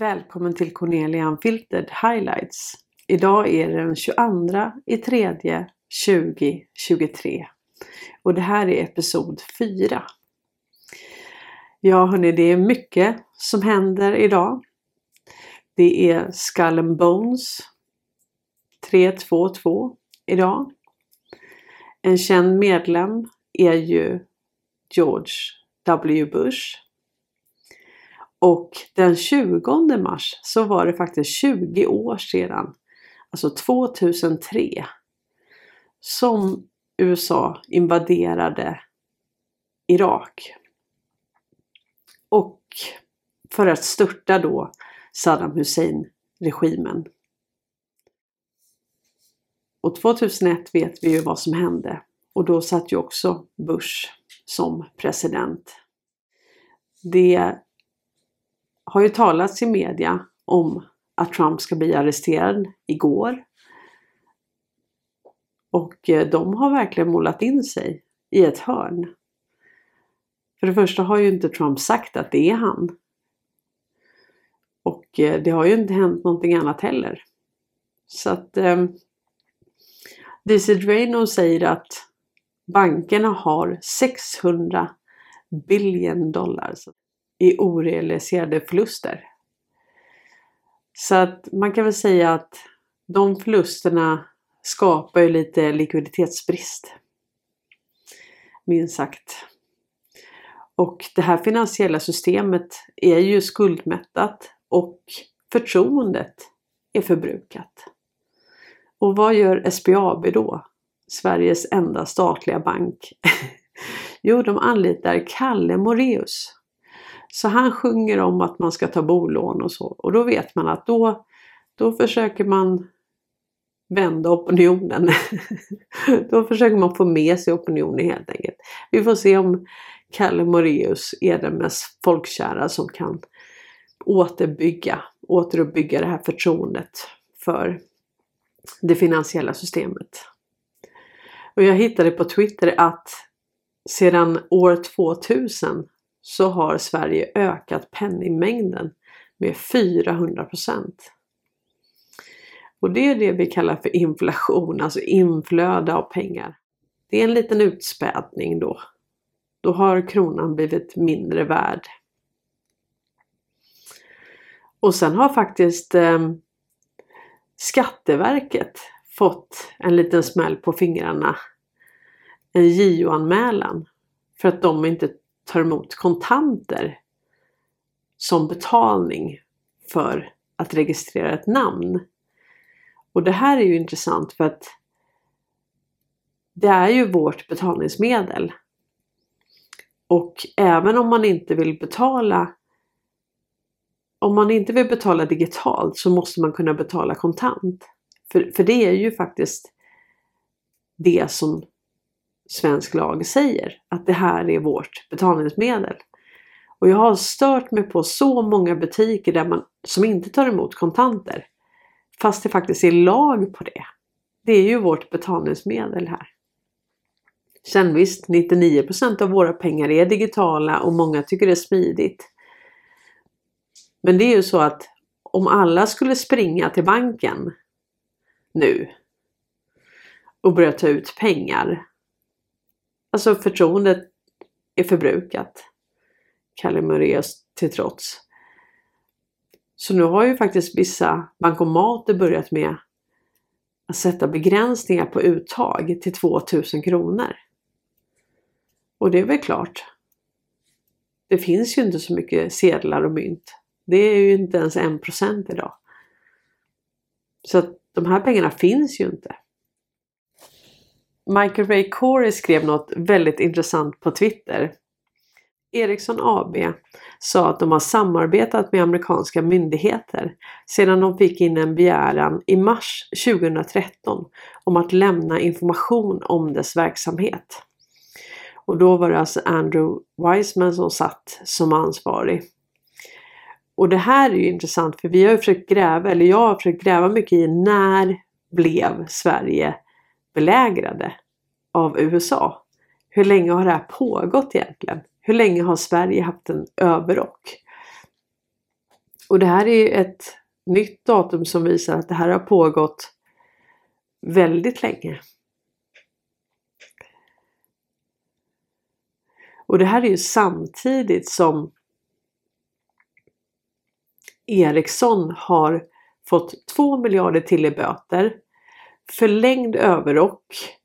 Välkommen till Cornelia Unfiltered Highlights. Idag är det den 22 i tredje 2023 och det här är episod 4. Ja hörni, det är mycket som händer idag. Det är Skull and Bones 322 idag. En känd medlem är ju George W Bush. Och den 20 mars så var det faktiskt 20 år sedan, alltså 2003, som USA invaderade Irak. Och för att störta då Saddam Hussein-regimen. Och 2001 vet vi ju vad som hände och då satt ju också Bush som president. Det har ju talats i media om att Trump ska bli arresterad igår. Och eh, de har verkligen målat in sig i ett hörn. För det första har ju inte Trump sagt att det är han. Och eh, det har ju inte hänt någonting annat heller. Så att eh, DC Drano säger att bankerna har 600 billion dollar i orealiserade förluster. Så att man kan väl säga att de förlusterna skapar ju lite likviditetsbrist. Minst sagt. Och det här finansiella systemet är ju skuldmättat och förtroendet är förbrukat. Och vad gör SBAB då? Sveriges enda statliga bank. jo, de anlitar Kalle Moreus. Så han sjunger om att man ska ta bolån och så. Och då vet man att då, då försöker man vända opinionen. då försöker man få med sig opinionen helt enkelt. Vi får se om Kalle Moreus är den mest folkkära som kan återbygga, återuppbygga det här förtroendet för det finansiella systemet. Och jag hittade på Twitter att sedan år 2000 så har Sverige ökat penningmängden med 400% Och det är det vi kallar för inflation, alltså inflöde av pengar. Det är en liten utspädning då. Då har kronan blivit mindre värd. Och sen har faktiskt eh, Skatteverket fått en liten smäll på fingrarna. En JO-anmälan för att de inte tar emot kontanter som betalning för att registrera ett namn. Och det här är ju intressant för att det är ju vårt betalningsmedel. Och även om man inte vill betala om man inte vill betala digitalt så måste man kunna betala kontant. För, för det är ju faktiskt det som svensk lag säger, att det här är vårt betalningsmedel. Och jag har stört mig på så många butiker där man, som inte tar emot kontanter. Fast det faktiskt är lag på det. Det är ju vårt betalningsmedel här. Sen visst, 99% av våra pengar är digitala och många tycker det är smidigt. Men det är ju så att om alla skulle springa till banken nu och börja ta ut pengar. Alltså förtroendet är förbrukat. Kalle Moraeus till trots. Så nu har ju faktiskt vissa bankomater börjat med att sätta begränsningar på uttag till 2000 kronor. Och det är väl klart. Det finns ju inte så mycket sedlar och mynt. Det är ju inte ens en procent idag. Så att de här pengarna finns ju inte. Michael Ray Corey skrev något väldigt intressant på Twitter. Ericsson AB sa att de har samarbetat med amerikanska myndigheter sedan de fick in en begäran i mars 2013 om att lämna information om dess verksamhet. Och då var det alltså Andrew Wiseman som satt som ansvarig. Och det här är ju intressant för vi har försökt gräva, eller jag har försökt gräva mycket i när blev Sverige belägrade av USA? Hur länge har det här pågått egentligen? Hur länge har Sverige haft en överrock? Och det här är ett nytt datum som visar att det här har pågått väldigt länge. Och det här är ju samtidigt som Ericsson har fått 2 miljarder till i böter, förlängd överrock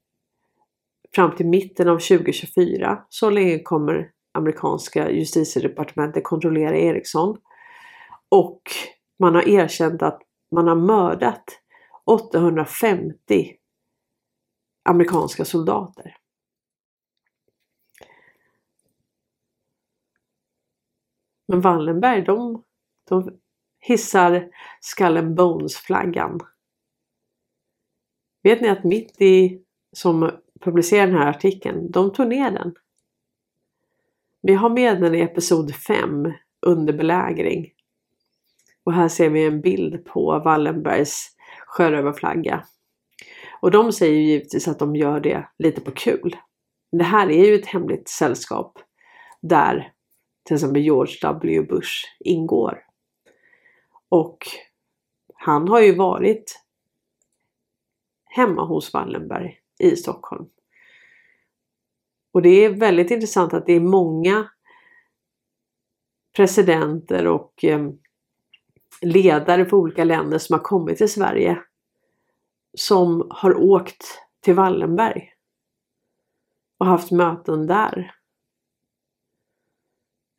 fram till mitten av 2024. Så länge kommer amerikanska justitiedepartementet kontrollera Ericsson. Och man har erkänt att man har mördat 850 amerikanska soldater. Men Wallenberg de, de hissar Skull Bones-flaggan. Vet ni att mitt i som publicerar den här artikeln, de tog ner den. Vi har med den i episod 5 under belägring. Och här ser vi en bild på Wallenbergs sjörövarflagga. Och de säger givetvis att de gör det lite på kul. Men det här är ju ett hemligt sällskap där till exempel George W Bush ingår. Och han har ju varit hemma hos Wallenberg i Stockholm. Och det är väldigt intressant att det är många presidenter och eh, ledare för olika länder som har kommit till Sverige som har åkt till Wallenberg och haft möten där.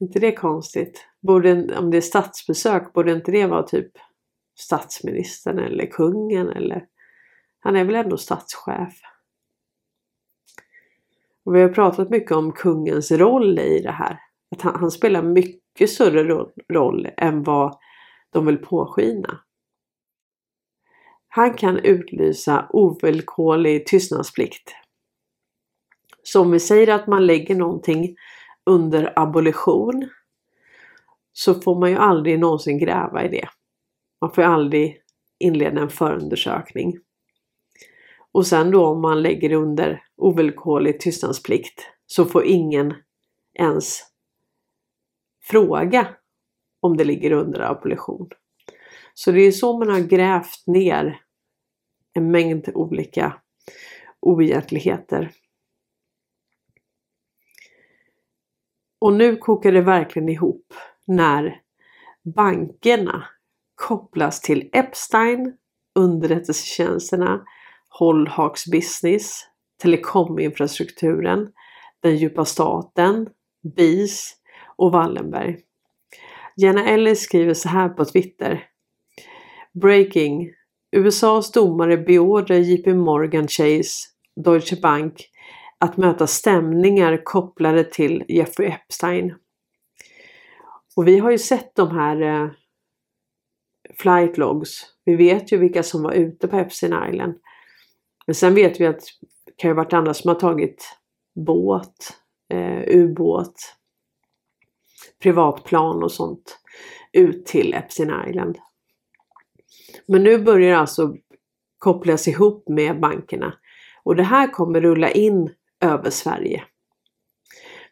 inte det konstigt? Borde, om det är statsbesök, borde inte det vara typ statsministern eller kungen eller han är väl ändå statschef? Och vi har pratat mycket om kungens roll i det här. Att han, han spelar mycket större roll, roll än vad de vill påskina. Han kan utlysa ovillkorlig tystnadsplikt. Så om vi säger att man lägger någonting under abolition så får man ju aldrig någonsin gräva i det. Man får ju aldrig inleda en förundersökning. Och sen då om man lägger under ovillkorlig tystnadsplikt så får ingen ens fråga om det ligger under abolition. Så det är så man har grävt ner en mängd olika oegentligheter. Och nu kokar det verkligen ihop när bankerna kopplas till Epstein, underrättelsetjänsterna, Holhawks Business, telekominfrastrukturen, den djupa staten, BIS och Wallenberg. Jenna Ellis skriver så här på Twitter. Breaking. USAs domare beordrar JP Morgan Chase, Deutsche Bank att möta stämningar kopplade till Jeffrey Epstein. Och vi har ju sett de här eh, flight logs. Vi vet ju vilka som var ute på Epstein Island. Men sen vet vi att det kan ju varit andra som har tagit båt, eh, ubåt, privatplan och sånt ut till Epstein Island. Men nu börjar alltså kopplas ihop med bankerna och det här kommer rulla in över Sverige.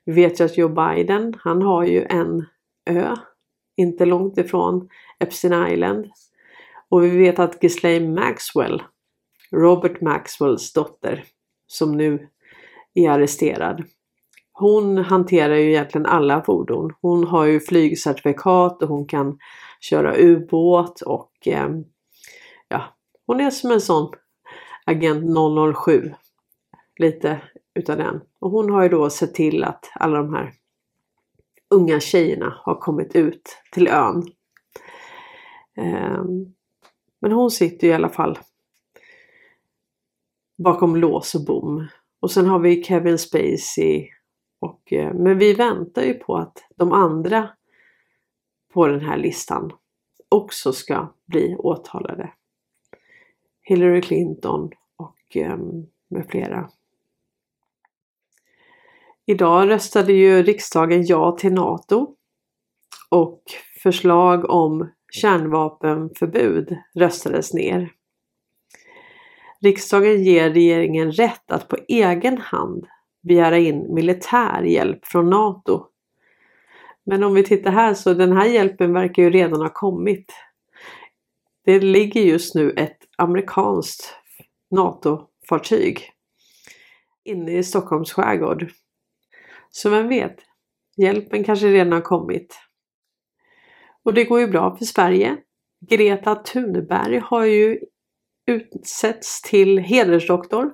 Vi vet ju att Joe Biden, han har ju en ö inte långt ifrån Epstein Island. Och vi vet att Ghislaine Maxwell, Robert Maxwells dotter, som nu är arresterad. Hon hanterar ju egentligen alla fordon. Hon har ju flygcertifikat och hon kan köra ubåt och eh, ja, hon är som en sån agent 007. Lite utav den. Och hon har ju då sett till att alla de här unga tjejerna har kommit ut till ön. Eh, men hon sitter ju i alla fall bakom lås och bom. Och sen har vi Kevin Spacey. Och, eh, men vi väntar ju på att de andra på den här listan också ska bli åtalade. Hillary Clinton och eh, med flera. Idag röstade ju riksdagen ja till NATO och förslag om kärnvapenförbud röstades ner. Riksdagen ger regeringen rätt att på egen hand begära in militär hjälp från NATO. Men om vi tittar här så den här hjälpen verkar ju redan ha kommit. Det ligger just nu ett amerikanskt NATO-fartyg inne i Stockholms skärgård. Så vem vet, hjälpen kanske redan har kommit. Och det går ju bra för Sverige. Greta Thunberg har ju utsetts till hedersdoktor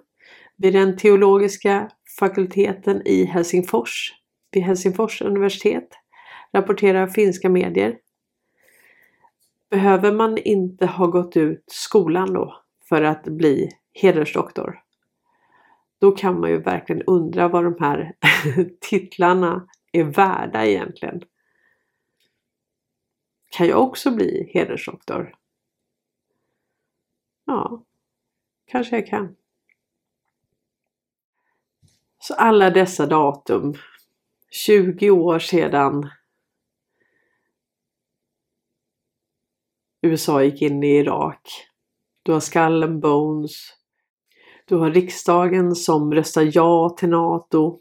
vid den teologiska fakulteten i Helsingfors, vid Helsingfors universitet, rapporterar finska medier. Behöver man inte ha gått ut skolan då för att bli hedersdoktor? Då kan man ju verkligen undra vad de här titlarna är värda egentligen. Kan jag också bli hedersdoktor? Ja, kanske jag kan. Så alla dessa datum, 20 år sedan USA gick in i Irak. Du har Skull and Bones. Du har riksdagen som röstar ja till NATO.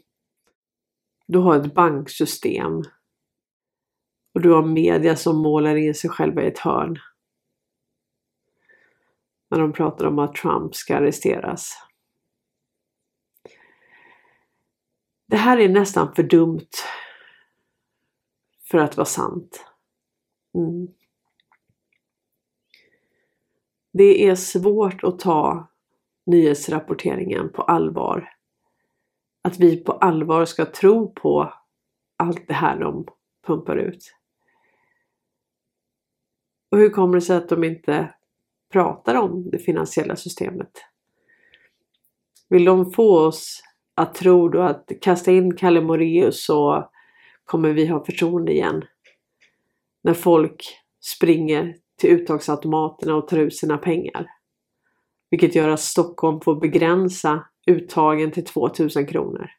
Du har ett banksystem. Och du har media som målar in sig själva i ett hörn. När de pratar om att Trump ska arresteras. Det här är nästan för dumt för att vara sant. Mm. Det är svårt att ta nyhetsrapporteringen på allvar. Att vi på allvar ska tro på allt det här de pumpar ut. Och hur kommer det sig att de inte pratar om det finansiella systemet? Vill de få oss att tro då att kasta in Kalle Moreus så kommer vi ha förtroende igen. När folk springer till uttagsautomaterna och tar ut sina pengar. Vilket gör att Stockholm får begränsa uttagen till 2000 kronor.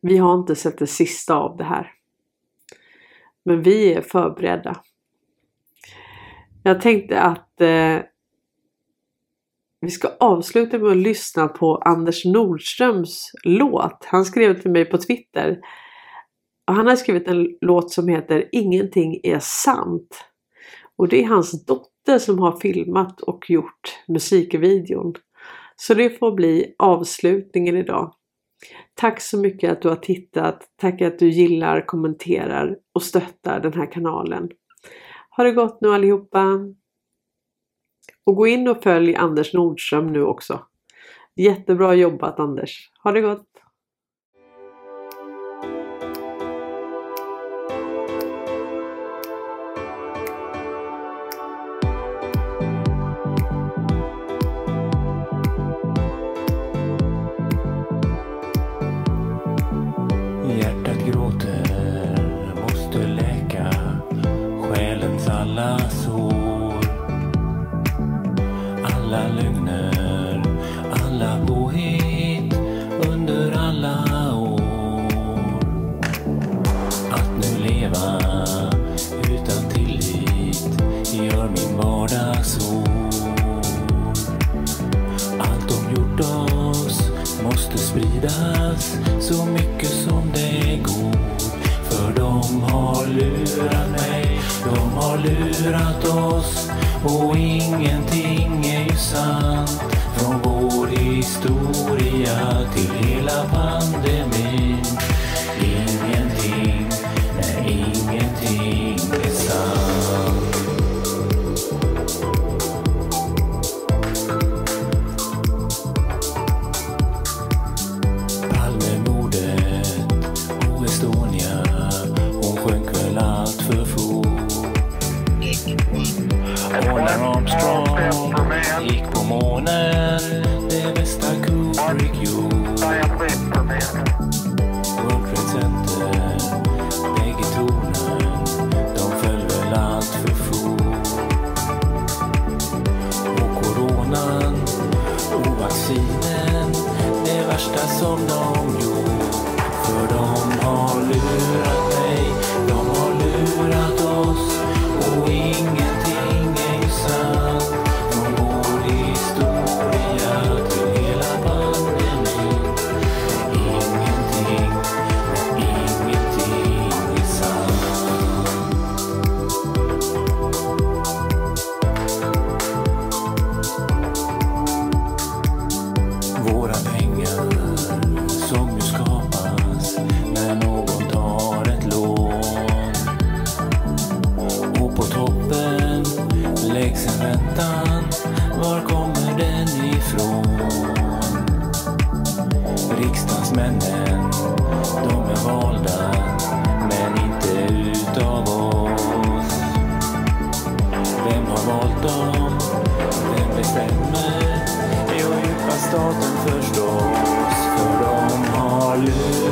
Vi har inte sett det sista av det här. Men vi är förberedda. Jag tänkte att eh, vi ska avsluta med att lyssna på Anders Nordströms låt. Han skrev till mig på Twitter. Och han har skrivit en låt som heter Ingenting är sant. Och det är hans dotter som har filmat och gjort musikvideon. Så det får bli avslutningen idag. Tack så mycket att du har tittat. Tack att du gillar, kommenterar och stöttar den här kanalen. Ha det gott nu allihopa! Och gå in och följ Anders Nordström nu också. Jättebra jobbat Anders! Ha det gott! Alla sår. Alla lögner, alla påhitt under alla år. Att nu leva utan tillit gör min vardag svår. Allt de gjort oss måste spridas så mycket oss och Det värsta som de gjort För de har lurat Våran pengar de oss för de har lust